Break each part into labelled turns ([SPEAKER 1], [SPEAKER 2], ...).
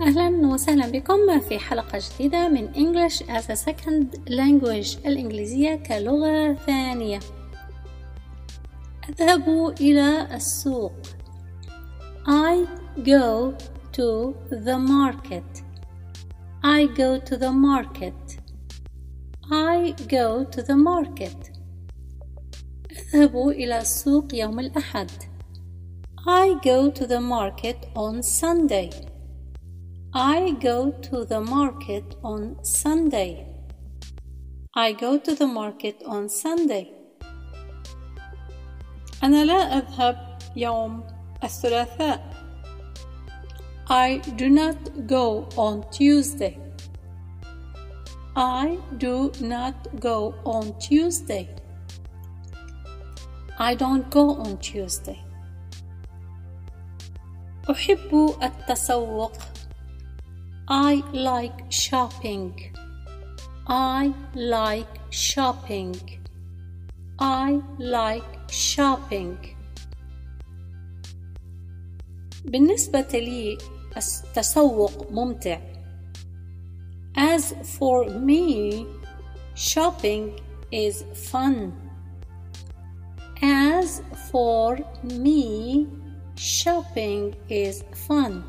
[SPEAKER 1] أهلا وسهلا بكم في حلقة جديدة من English as a Second Language الإنجليزية كلغة ثانية أذهب إلى السوق I go to the market I go to the market I go to the market أذهب إلى السوق يوم الأحد I go to the market on Sunday I go to the market on Sunday. I go to the market on Sunday. أنا لا أذهب يوم الثلاثاء. I do not go on Tuesday. I do not go on Tuesday. I don't go on Tuesday. أحب التسوق I like shopping. I like shopping. I like shopping. بالنسبة لي التسوق ممتع. As for me, shopping is fun. As for me, shopping is fun.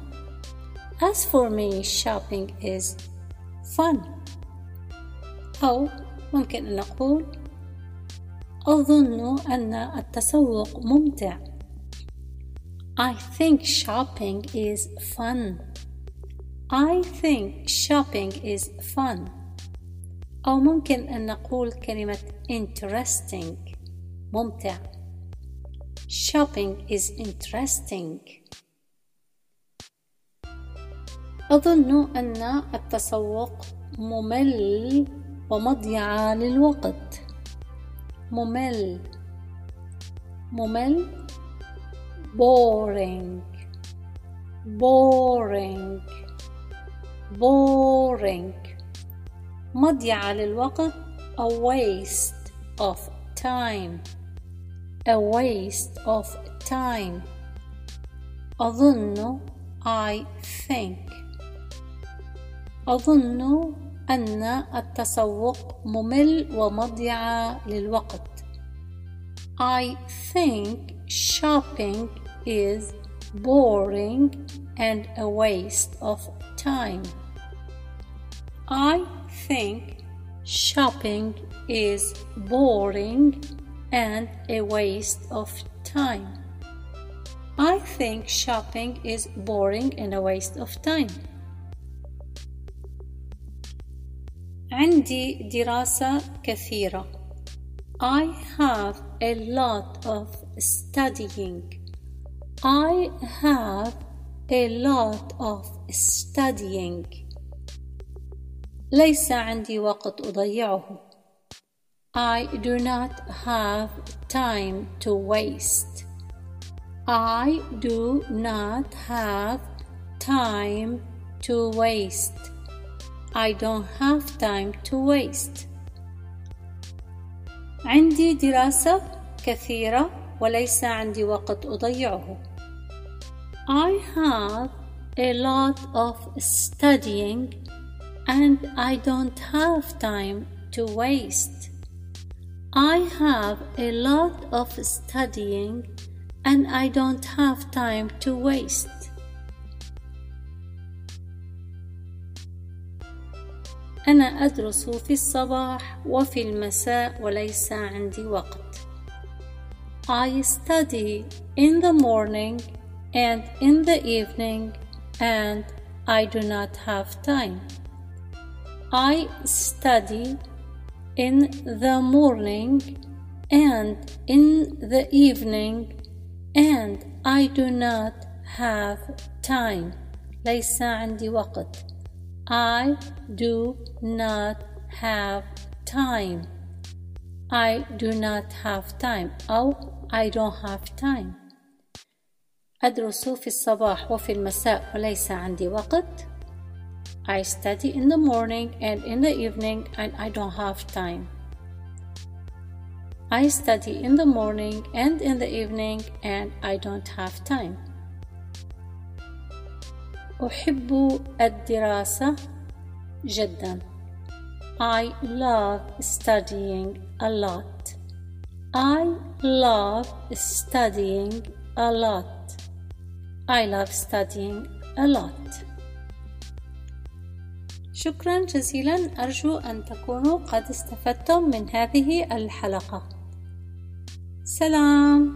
[SPEAKER 1] As for me, shopping is fun. أو ممكن أن نقول أظن أن التسوق ممتع. I think shopping is fun. I think shopping is fun. أو ممكن أن نقول كلمة interesting ممتع. Shopping is interesting. أظن أن التسوق ممل ومضيعة للوقت. ممل. ممل. boring boring boring مضيعة للوقت. a waste of time. a waste of time. أظن I think. أظن أن التسوق ممل ومضيعة للوقت. I think shopping is boring and a waste of time. I think shopping is boring and a waste of time. I think shopping is boring and a waste of time. عندي دراسة كثيرة. I have a lot of studying. I have a lot of studying. ليس عندي وقت أضيعه. I do not have time to waste. I do not have time to waste. I don't have time to waste. عندي دراسة كثيرة وليس عندي وقت أضيعه. I have a lot of studying and I don't have time to waste. I have a lot of studying and I don't have time to waste. أنا أدرس في الصباح وفي المساء وليس عندي وقت. I study in the morning and in the evening and I do not have time. I study in the morning and in the evening and I do not have time. ليس عندي وقت. I do not have time. I do not have time أو I don't have time. أدرس في الصباح وفي المساء وليس عندي وقت. I study in the morning and in the evening and I don't have time. I study in the morning and in the evening and I don't have time. أحب الدراسة جدا. I love studying a lot. I love studying a lot. I love studying a lot. شكرا جزيلا. أرجو أن تكونوا قد استفدتم من هذه الحلقة. سلام.